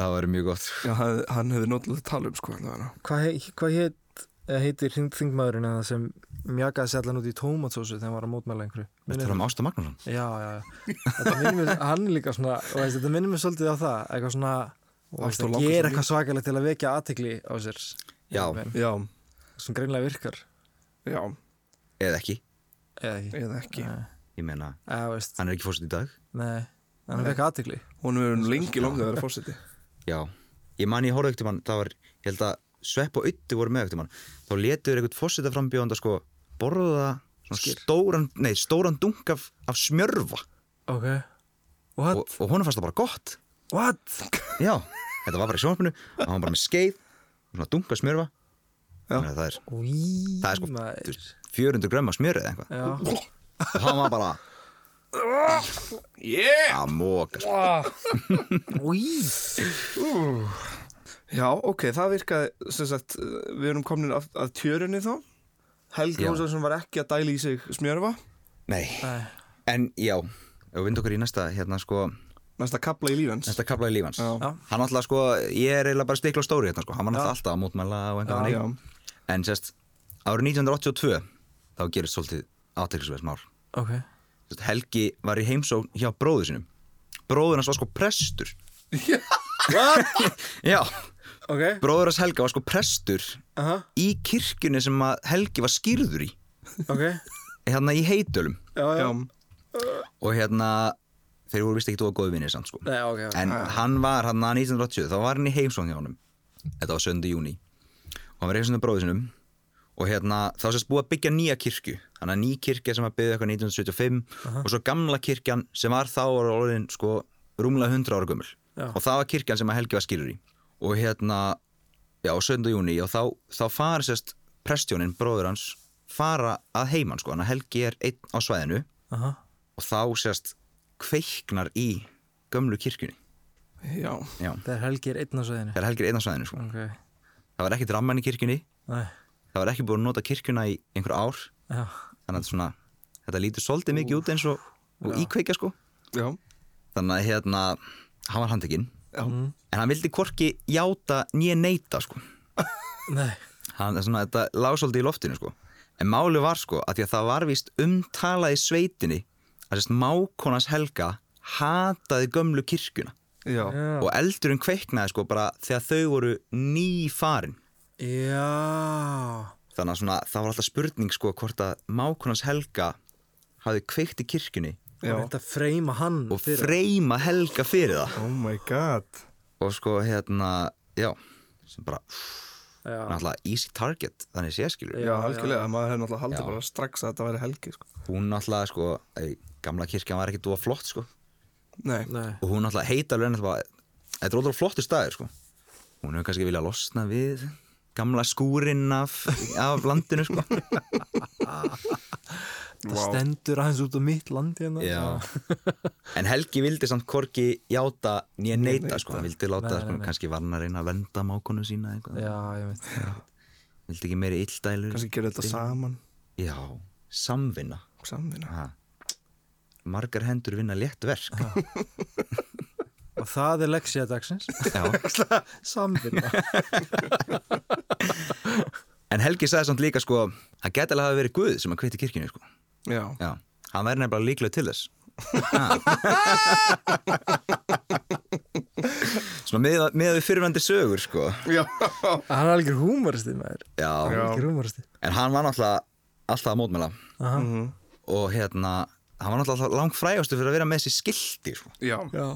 Það væri mjög gott. Já, hann, hefði nótlega að tala um sko. Hvað hva heit, eh, heitir hring, þingmaðurinn eða sem mjakaði sér allan út í tómatsósu þegar hann var að mótmæla einhverju? Þetta Minnir er um Ásta Magnússon. Já, já, já. Þetta minnir mér, hann er líka svona veist, Þetta minnir mér svolítið á það. Eitthvað svona og veist, Ásta að Lákason gera líka. eitthvað svakalegt til að vekja aðtekli á sér Já. Já, Sem greinlega virkar. Já, eða ekki, Eða ekki. Eða ekki. Ég meina eða, hann er ekki fórst í dag. Nei Hann er vekja aðtekli Hún hefur lengi langið að vera fórseti já, ég man ég horfði ekkert um hann það var, ég held að Svepp og Ytti voru með ekkert um hann þá letuður eitthvað fórseta frambjóðanda sko borða svona stóran, nei, stóran dunk af, af smjörfa Ok. What? og, og honum fannst það bara gott. What? já, þetta var bara í sjónarpinu og hann var bara með skeið og svona dunk af smjörfa það er Það er sko, maður. þú veist, 400 grömm af smjöru eða eitthvað. Og hann var bara Yeah! Að móka sko. Új Já, ok, það virkaði sem sagt, við erum komin að, að tjörunni þá. Helgi Já. Hósarsson var ekki að dæla í sig smjörfa nei, Nei. en já við vind okkur í næsta hérna sko Næsta kapla í lífans næsta kapla í lífans hann alltaf sko, ég er eiginlega bara stikla á stóri hérna sko, hann var náttúrulega alltaf að mótmæla og einhvað þannig. En sérst, árið 1982 þá gerist svolítið áteklisverð smár Ok. Sérst, Helgi var í heimsókn hjá bróður sinum bróður hans var sko prestur. Já, Ok. Bróður hans Helga var sko prestur Aha. í kirkjunni sem að Helgi var skýrður í. Ok. Hérna í heitölum Já, já. Já, og hérna þeir voru vist ekki tóða góði vinnir samt sko. Nei, ok, ok. En hann var hann að 1980 þá var hann í heimsókn hjá honum. Þetta var 7. júni og hann var eitthvað bróðið sinum. Og hérna þá sérst búið að byggja nýja kirkju. Þannig að ný kirkja sem var byggð eitthvað 1975 og svo gamla kirkjan sem var þá var orðin sko rúmlega 100 ára gömul. Já. og það var kirkjan sem að Helgi var skýrur í. Og hérna já 7. júni og þá, þá fara sérst prestjónin, bróður hans fara að heiman sko, hann að Helgi er einn á svæðinu. Aha. Og þá sérst kveiknar í gömlu kirkjunni. Já, já, Helgi er einn á sveðinu þegar Helgi er einn á svæðinu sko. Ok. Það var ekkert ramman í kirkjunni. Nei. Það var ekki búin að nota kirkjuna í einhver ár. Já. Þannig að svona, þetta lítur svolítið mikið út eins og, og íkveikja sko. Já, þannig að hérna, hann var handtekinn. Já. en hann vildi hvorki játa nýja neita sko. Nei. Hann, svona, þetta lág svolítið í loftinu sko. En máli var sko að því að það var víst umtalað í sveitinni að sérst mákonas Helga hataði gömlu kirkjuna. Já. Og eldurinn kveiknaði sko bara þegar þau voru ný farin Já. Þannig að svona, það var alltaf spurning sko hvort að mákunans Helga hafði kveikt í kirkjunni. Já. og freyma hann og fyrir freyma Helga fyrir það. Oh my god. Og sko hérna, já sem bara, já, náttúrulega easy target þannig sé skilur Já, algjörlega, maður hefði náttúrulega haldið bara strax að þetta væri helgi sko. hún náttúrulega sko, ei, gamla kirkjan var ekki dúa flott sko. Nei, Nei. og hún náttúrulega heita alveg þetta er ótrúlega flottur staður sko. Hún hefur kannski viljað losna við gamla skúrin af, af landinu sko. Það stendur aðeins út á mitt land hérna. Já. en Helgi vildi samt hvorki játa nýja neita neita. sko, hann vildi láta Nei, sko, nei, nei. kannski var hann að reyna að venda mákonu sína eitthvað, já, ég veit. Vildi ekki meiri illdælur. Kannski gera þetta saman. Já, samvinna. Samvinna. Ha. Margar hendur vinna létt verk. Og það er leksja dagsins. Já. samvinna. En Helgi sagði samt líka sko að getilega hafi verið Guð sem að kveiti kirkjunni sko. Já, já, hann væri nefnilega líklega til þess. Svona með, með við fyrirvændi sögur sko. Já, hann er algjör húmoristi maður. Já, en hann var náttúrulega alltaf að mótmæla. Aha. Mhm. og hérna hann var náttúrulega langt frægastu fyrir að vera með þessi skildi sko. já. já,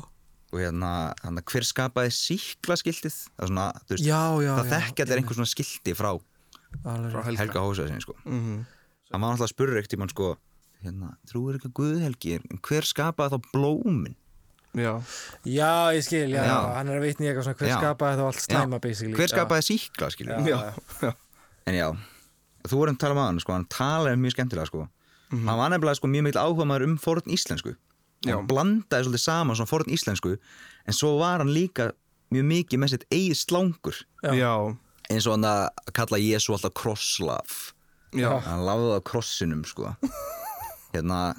og hérna, hann hver skapaði síkla skildið það, er svona, þú veist, já, já það þekkja þetta er einhver svona skildi frá Frá. Helga Helga Hósaðsson sko. Mhm. hann var náttúrulega að spurra ekkert tímann sko, hérna, trúir eitthvað Guðhelgi en hver skapaði þá blómin já, já, ég skil, já, Já. hann er að vitni eitthvað svona hver Já. skapaði þá allt basically hver skapaði síkla en já, þú vorum að tala um hann sko, hann talaði mjög skemmtilega sko. Mhm. hann var nefnilega sko, mjög mikil áhuga maður um forn íslensku. Hann blandaði svolítið saman svona forn íslensku en svo var hann líka mjög mikið með sitt eigið já, eins og hann að kalla Jésu alltaf krosslaf hann lafði á krossinum sko. Hérna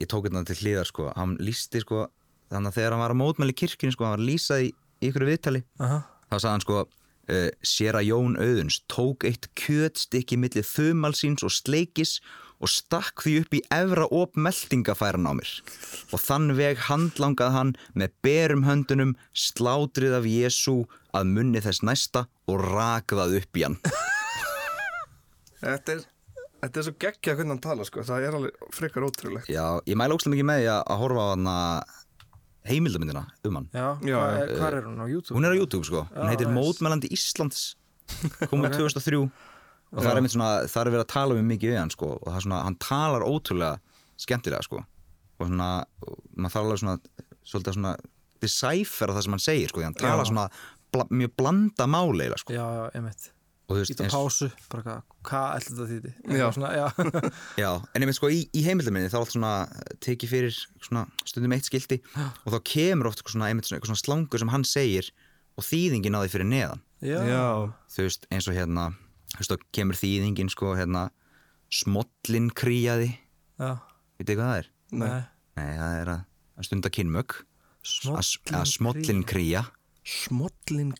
ég tók hérna til hliðar sko. Hann lísti sko þannig að þegar hann var að mótmæli kirkjunni sko hann var að lýsa í, ykkur viðtali Aha. þá sagði hann sko uh, sér að Jón Auðuns tók eitt kjötstykki milli þumalsins og sleikis og stakk því upp í efra op meldingafæran á mér. Og þann veg handlangað hann með berum höndunum slátrið af Jésu að munni þess næsta og rakðað upp í hann. Þetta er Þetta er svo geggja hvernig hann tala sko. Það er alveg frekar ótrúlegt. Já, ég mæla ógstlega mikið með því að að horfa á hann heimildamindina um hann. Já, Já, hvað er, hvar er hún á YouTube? Hún er á YouTube sko, hún Já, heitir nice. Mótmælandi Íslands. Komið 2003 og það er einmitt svona, það er verið að tala um mikið við hann sko. Og það er svona, hann talar ótrúlega skemmtilega sko. Og svona, maður þarf alveg svona svolítið svona decipher það sem hann segir sko, því hann talar svona bla, mjög blanda máli eiginlega, sko. Já, veist, Íta pásu, bara hvað, hvað ætla þetta þýtti? Já. Svona, já. Já, en einmitt sko í, í heimildaminni þá er alltaf svona tekið fyrir svona stundum eitt skildi og þá kemur oft svona, einmitt svona, svona slangur sem hann segir og þýðingin á því fyrir neðan. Já. Já, þú veist eins og hérna þú veist þá kemur þýðingin sko hérna smollin kríjaði já. veit hvað það er? nei. Nei, það er að, stunda kynmögg að, Smollin að smollin kríja Smollin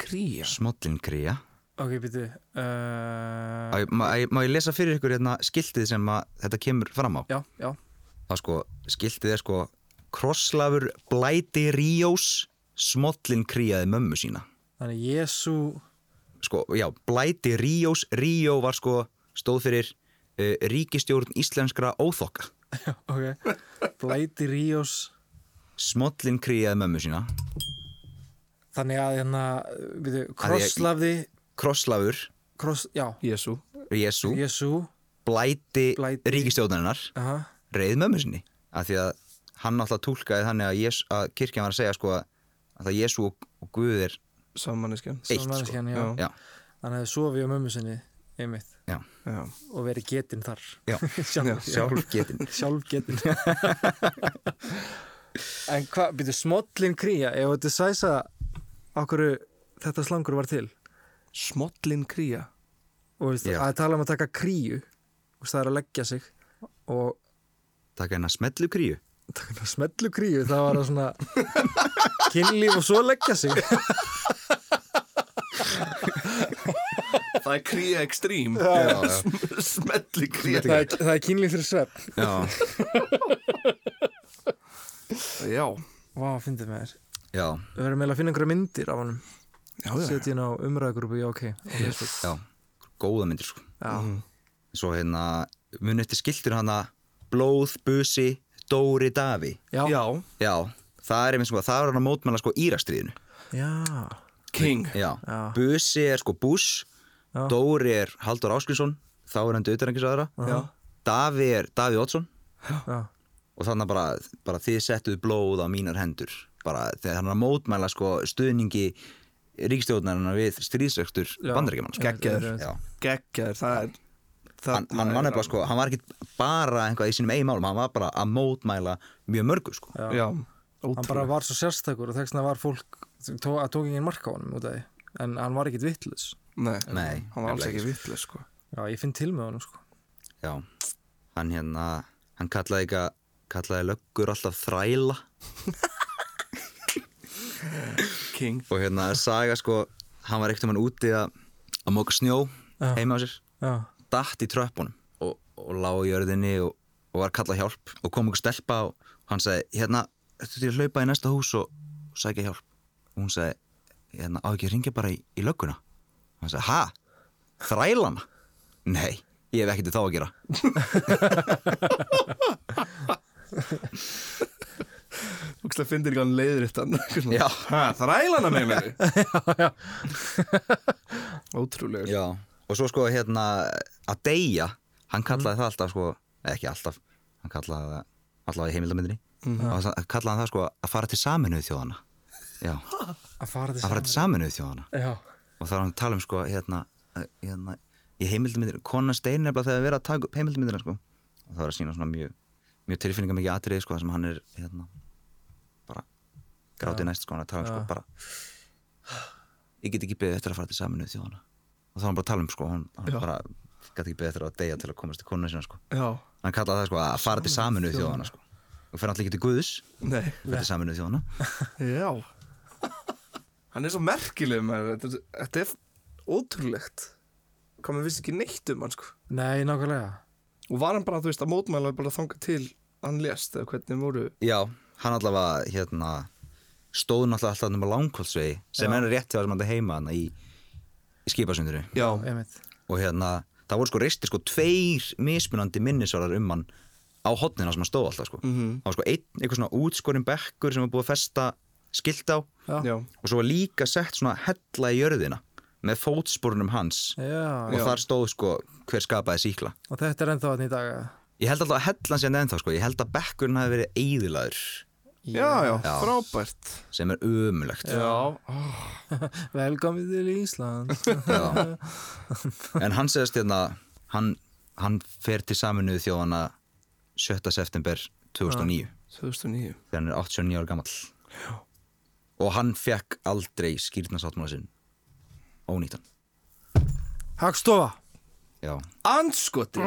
kríja Ok, býtu uh, má, ég lesa fyrir ykkur hérna skiltið sem að þetta kemur fram á? Já, já. Það sko, skiltið er sko krosslafur blæti ríós smollin kríjaði mömmu sína. Þannig Jésu sko, já, blæti ríós ríó var sko, stóð fyrir uh, ríkistjórn íslenskra óþokka. Já, ok. Blæti Ríos smollin kríjaði mömmu sína. Þannig að hérna Býtu, ég- krosslafði krosslafur, Kross, já. Jésu Jésu Jésu blæti, Blæti. ríkistjórnarinnar Aha. reið mömmu sinni. Af því að hann alltaf tólkaði þannig að, Jes, að kirkjan var að segja sko að að Jésu og, og Guð er Svo manneskjan, sko. já. já, Þannig að sofi á mömmu sinni einmitt. Já, Já, og veri getinn þar. Já. Sjálf, sjálf getin Sjálf getinn. En hvað, býtu, smollin kría Ef þetta sæsa okkur þetta slangur var til? Smollin kría. Og veist, að tala um að taka kríu veist, það er að leggja sig og taka hennar smellu kríu. Taka smellu kríu það var að svona kynlíf og svo leggja sig Það er kría ekstrím. Smelli kría það er, það er kynlíf fyrir svepp já, Já, Vá, fyndið með þér. Við verðum meðal að finna einhverja myndir af honum. Setja inn á umræðgrúpu, já ok góða myndir sko. Já, svo hérna muni eftir skiltur hana Blóð, Busi, Dóri, Davi. Já, já, það er einmitt sko, það er hann að mótmæla sko Írastriðinu já, King. Já. Busi er sko Bush. Já. Dóri er Haldur Áskrinsson þá er hann döðarengisaðara Já. Davi er Davi já, og þannig bara, bara þið settuð blóð á mínar hendur bara þegar hann er að mótmæla sko stuðningi ríkstjóðnarinnar við stríðsöktur Já. bandaríkjaman. Geggjaður. Já. geggjaður, það er það hann, hann, var nefnilega, sko, hann var ekki bara einhvað í sínum eigin málum, hann var bara að mótmæla mjög mörgu sko. já. Já, Hann bara var svo sérstakur og þess vegna var fólk að tók engin marka á honum út af því en hann var ekkit vittlus Nei, Nei, hann var alls ekki ekki, vitlega sko. Já, ég finn til með honum sko. Já, hann hérna hann kallaði ekki kallaði löggur alltaf þræla. King. Og hérna saga sko hann var ekkert um hann úti að að móka snjó Já. heima á sér. Já, datt í tröppunum og, og lá í jörðinni og, og var að kalla hjálp. Og kom einhver stelpa og hann sagði hérna, ertu til að hlaupa í næsta hús og, og sækja hjálp? Og hún sagði, hérna, á ekki að ringja bara í, í lögguna hann sagði, ha? Þrælana? Nei, ég hef ekkert þá að gera. Þú veist að finnir ekki hann ha, Þrælana með mér Ótrúlega Já, og svo sko hérna að deyja, hann kallaði það alltaf sko, ekki alltaf hann kallaði það alltaf í heimildamindinni og hann kallaði hann það sko að fara til saminuð þjóðana Já, að fara til að fara til saminuð þjóðana Já, og þá er hann að tala um sko hérna, hérna í heimildamindinni, konan stein er bara þegar verið að taka upp heimildamindina sko. Og það var að sína svona mjög, mjög tilfinninga mikið atriði sko þar sem hann er hérna bara grátið næst sko hann er að tala um sko bara ég get ekki beðið eftir að fara til saminuð þjóðana og þá er hann bara að tala um sko hann, hann bara gæti ekki beðið eftir að deyja til að komast til konuna sína sko. Já, hann kallaði það sko að fara til saminuð þjóðana sko. Og fer alltaf ekki til Guðs. Nei. Fer til saminuð þjóðana Hann er svo merkileg með þetta Þetta er ótrúlegt. Hvað maður vissi ekki neitt um hann sko. Nei, nákvæmlega. Og var hann bara, þú veist, að mótmæla bara þanga til hann lést eða hvernig voru Já, hann allavega hérna stóð náttúrulega alltaf um langkvöldsvegi sem Já. er rétt hjá þessum hann heima hann í, í skipasundinu. Já, Einmitt. og hérna það voru sko reisti sko tveir mismunandi minnisvarar um hann á hotnina sem hann stóð alltaf sko. Mhm. það var sko einn eitthvað svona útskorinn bekkur sem var búið að festa skilt á Já, já, og svo var líka sett svona hella í jörðina með fótsporunum hans. Já, og þar stóð sko hver skapaði síkla og þetta er ennþá hann í dag ég held alltaf að hellan sé ennþá sko. Ég held að bekkurinn hafi verið eiðilaður já, já, Já. frábært. Sem er umulegt Já, Velkomið til Ísland Já. En hann segist hérna hann, hann fer til saminuðu þjóðana 7. september 2009 2009 þegar hann er 89 ára gamall og hann fekk aldrei skýrnasáttmála sinn. Ónýtan Hagstofa. Já, Anskoti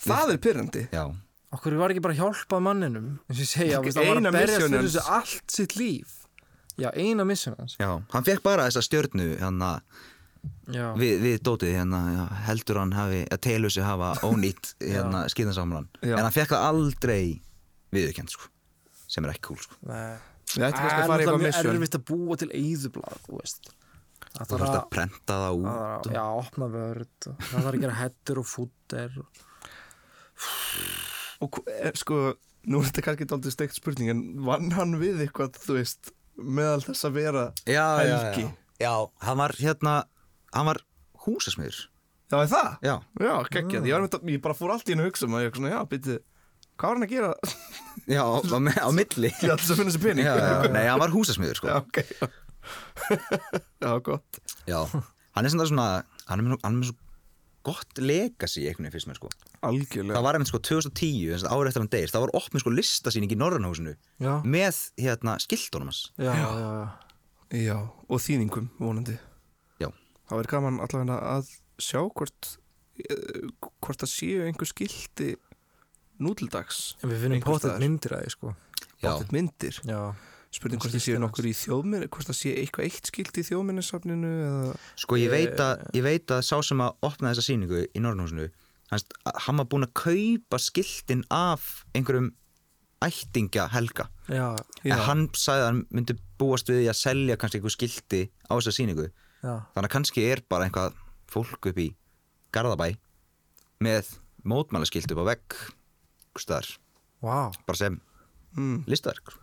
Það er pyrrandi já, Okkur var ekki bara að hjálpa manninum? Eins og ég segja, veist, hann var eina að mission fyrir þessu allt sitt líf. Já, eina mission hans. Já. Hann fekk bara þessa stjörnu hérna, Já, við, við dótið hérna, já, heldur hann hafi að telur sig hafa ónýtt hérna, skýrnasáttmálan en hann fekk það aldrei viðurkend sko, sem er ekki cool sko. Nei. Við ættum kannski Það að fara í er eitthvað mjög erfitt að búa til eyðublað, þú veist Það þú þarfst að prenta það út já, opna vörð og það þarf að gera hættur og fútter og... Og sko, nú er þetta kannski aldrei steikt spurning En vann hann við eitthvað, þú veist Meðal þess að vera já, já, Helgi. já. já, hann var hérna hann var húsasmiður Já, er það? já, Já, geggjað, ég, var bara fór allt í hennu hugsa um að ég svona, já, byrju, hvað var hann að gera já á, á, me- á milli til þess að finna þessi pening? já, já, nei, hann var húsasmiður sko já ok, já. já, gott. já, hann er svona, svona hann er með, hann er með svo gott legacy einhvern veginn fyrst mér sko Algjörlega. það var einmitt sko 2010, þess að árið eftir hann deyr það var opnið sko listasýning í Norrannhúsinu Já, með hérna skiltunum hans já, já, já, já. Já, og þýningum, vonandi. já, Það verður gaman allavega að sjá hvort, eh, hvort það séu einhver skilti nútildags. En við finnum pottet myndir að því, sko Bóttið myndir. Já, Spurning hvort það hans. nokkur í þjóðminni, hvort það sé eitthvað eitt skilti í þjóðminnisafninu eða... sko ég veit að ég veit að sá sem að opna þessa sýningu í Norrannhúsinu hann, hann var búinn að kaupa skiltin af einhverjum ættingja helga já, Já. en hann sagði að hann myndi búast við því að selja kannski einhver skilti á þessa sýningu já þannig að kannski er bara einhvað fólk upp í Garðabæ með mótmælaskilt upp á vegg staðar, Vá, bara sem mm, listaverk.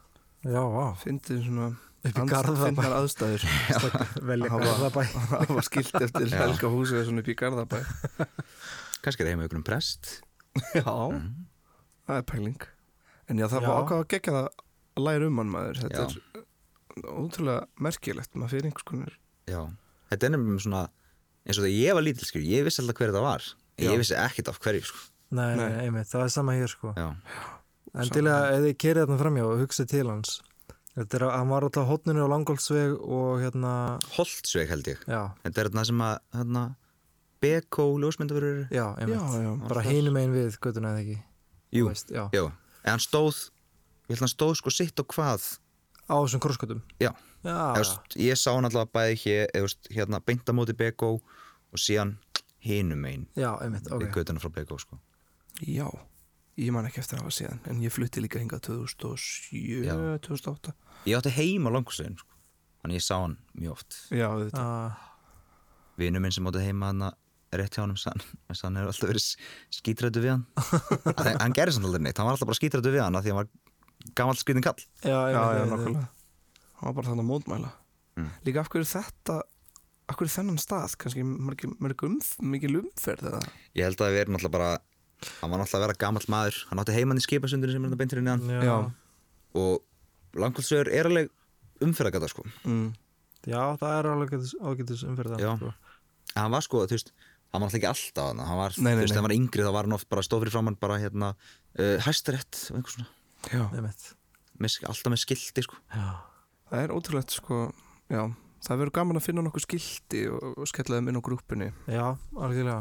Já, vá Fyndið svona Upp í Garðabæ. Aðstæður. Velja Hafa- Garðabæ. Það var skilt eftir. Helga húsið svona upp í Garðabæ. Kannski er heima ykkur um prest. Já. Það er pæling. En já, það var ákvað að gegja það að læra um hann maður. Þetta Já. er ótrúlega merkilegt maður fyrir einhvers konar já, þetta er nefnum svona eins og þegar ég var lítil, ég vissi alltaf hver þetta var. Ég vissi ekkert af hverju, sko Nei, nei, Nei. einmitt, það er sama hér sko. Já, Endilega, ef þið kerið þarna framjá og hugsið til hans. Þetta er að hann var alltaf á hotninu á Langholtsveg og hérna, Holtsveg held ég. Já, þetta er þarna sem að, hérna BK ljósmyndaverur já, einmitt. Já, já, Bara hinum einn við göttuna eða ekki? Jú, veist, já, en hann stóð ég held að hann stóð sko sitt og hvað? Á þessum krosskötum já, Já, Eða, já, veist, ég sá hann alltaf bæði hér, eða, veist, hérna beint á móti BK og síðan hinum einn já, einmitt, ok. í göttuna frá BK sko. Já, ég man ekki eftir að hafa síðan En ég flutti líka hingað 2007, Já. 2008 ég átti heim á langusvegin sko. þannig ég sá hann mjög oft. Já, þetta Ah, vinu minn sem átti heima hann rétt hjá hann sann, hann hefur alltaf verið skítrættu við hann. Þegar, hann gerði samt aldrei neitt, hann var alltaf bara skítrættu við hann af því hann var gamall skrítin kall Já, Já, já, nokkulega Það var bara þannig að mótmæla. Mm. Líka af hverju þetta Af hverju þennan stað, kannski mörg, mörg umf, mikil umferð eða? Ég held að það verið náttúrulega bara hann var náttúrulega að vera gamall maður hann átti heimann í skipasundinu sem er þetta beintir inn í hann Já, Já. já. og langkvöldsvegur er alveg umferðagata sko mm. já, það er alveg ágætis- ágætis umferð Já. sko. en hann var sko, þú veist, hann var alltaf ekki alltaf hann, hann var, Nei, nei, veist, nei. hann var yngri þá var hann oft bara stóð fyrir framann bara hérna uh, hæstarétt og einhver svona með, alltaf með skilti sko Já, það er ótrúlegt sko Já, það verður gaman að finna nokkuð skilti og, og skella þeim inn á grúpunni já algjörlega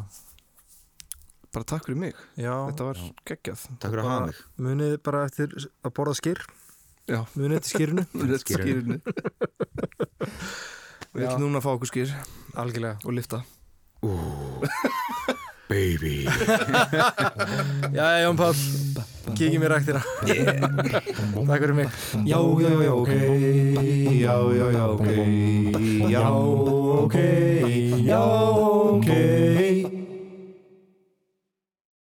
Bara takk fyrir mig, Já, þetta var geggjað. Takk fyrir að hafa mig. Munið bara eftir að borða skýr Já, munið eftir skýrinu? Skýrinu. Við Já. ætlum núna að fá okkur skýr algjörlega. Og lifta baby. Já, Jón Páll, kíkjum í ræktina. Takk fyrir mig. Já, já, já, ok. Já, já, já, ok. Já, ok. Já, ok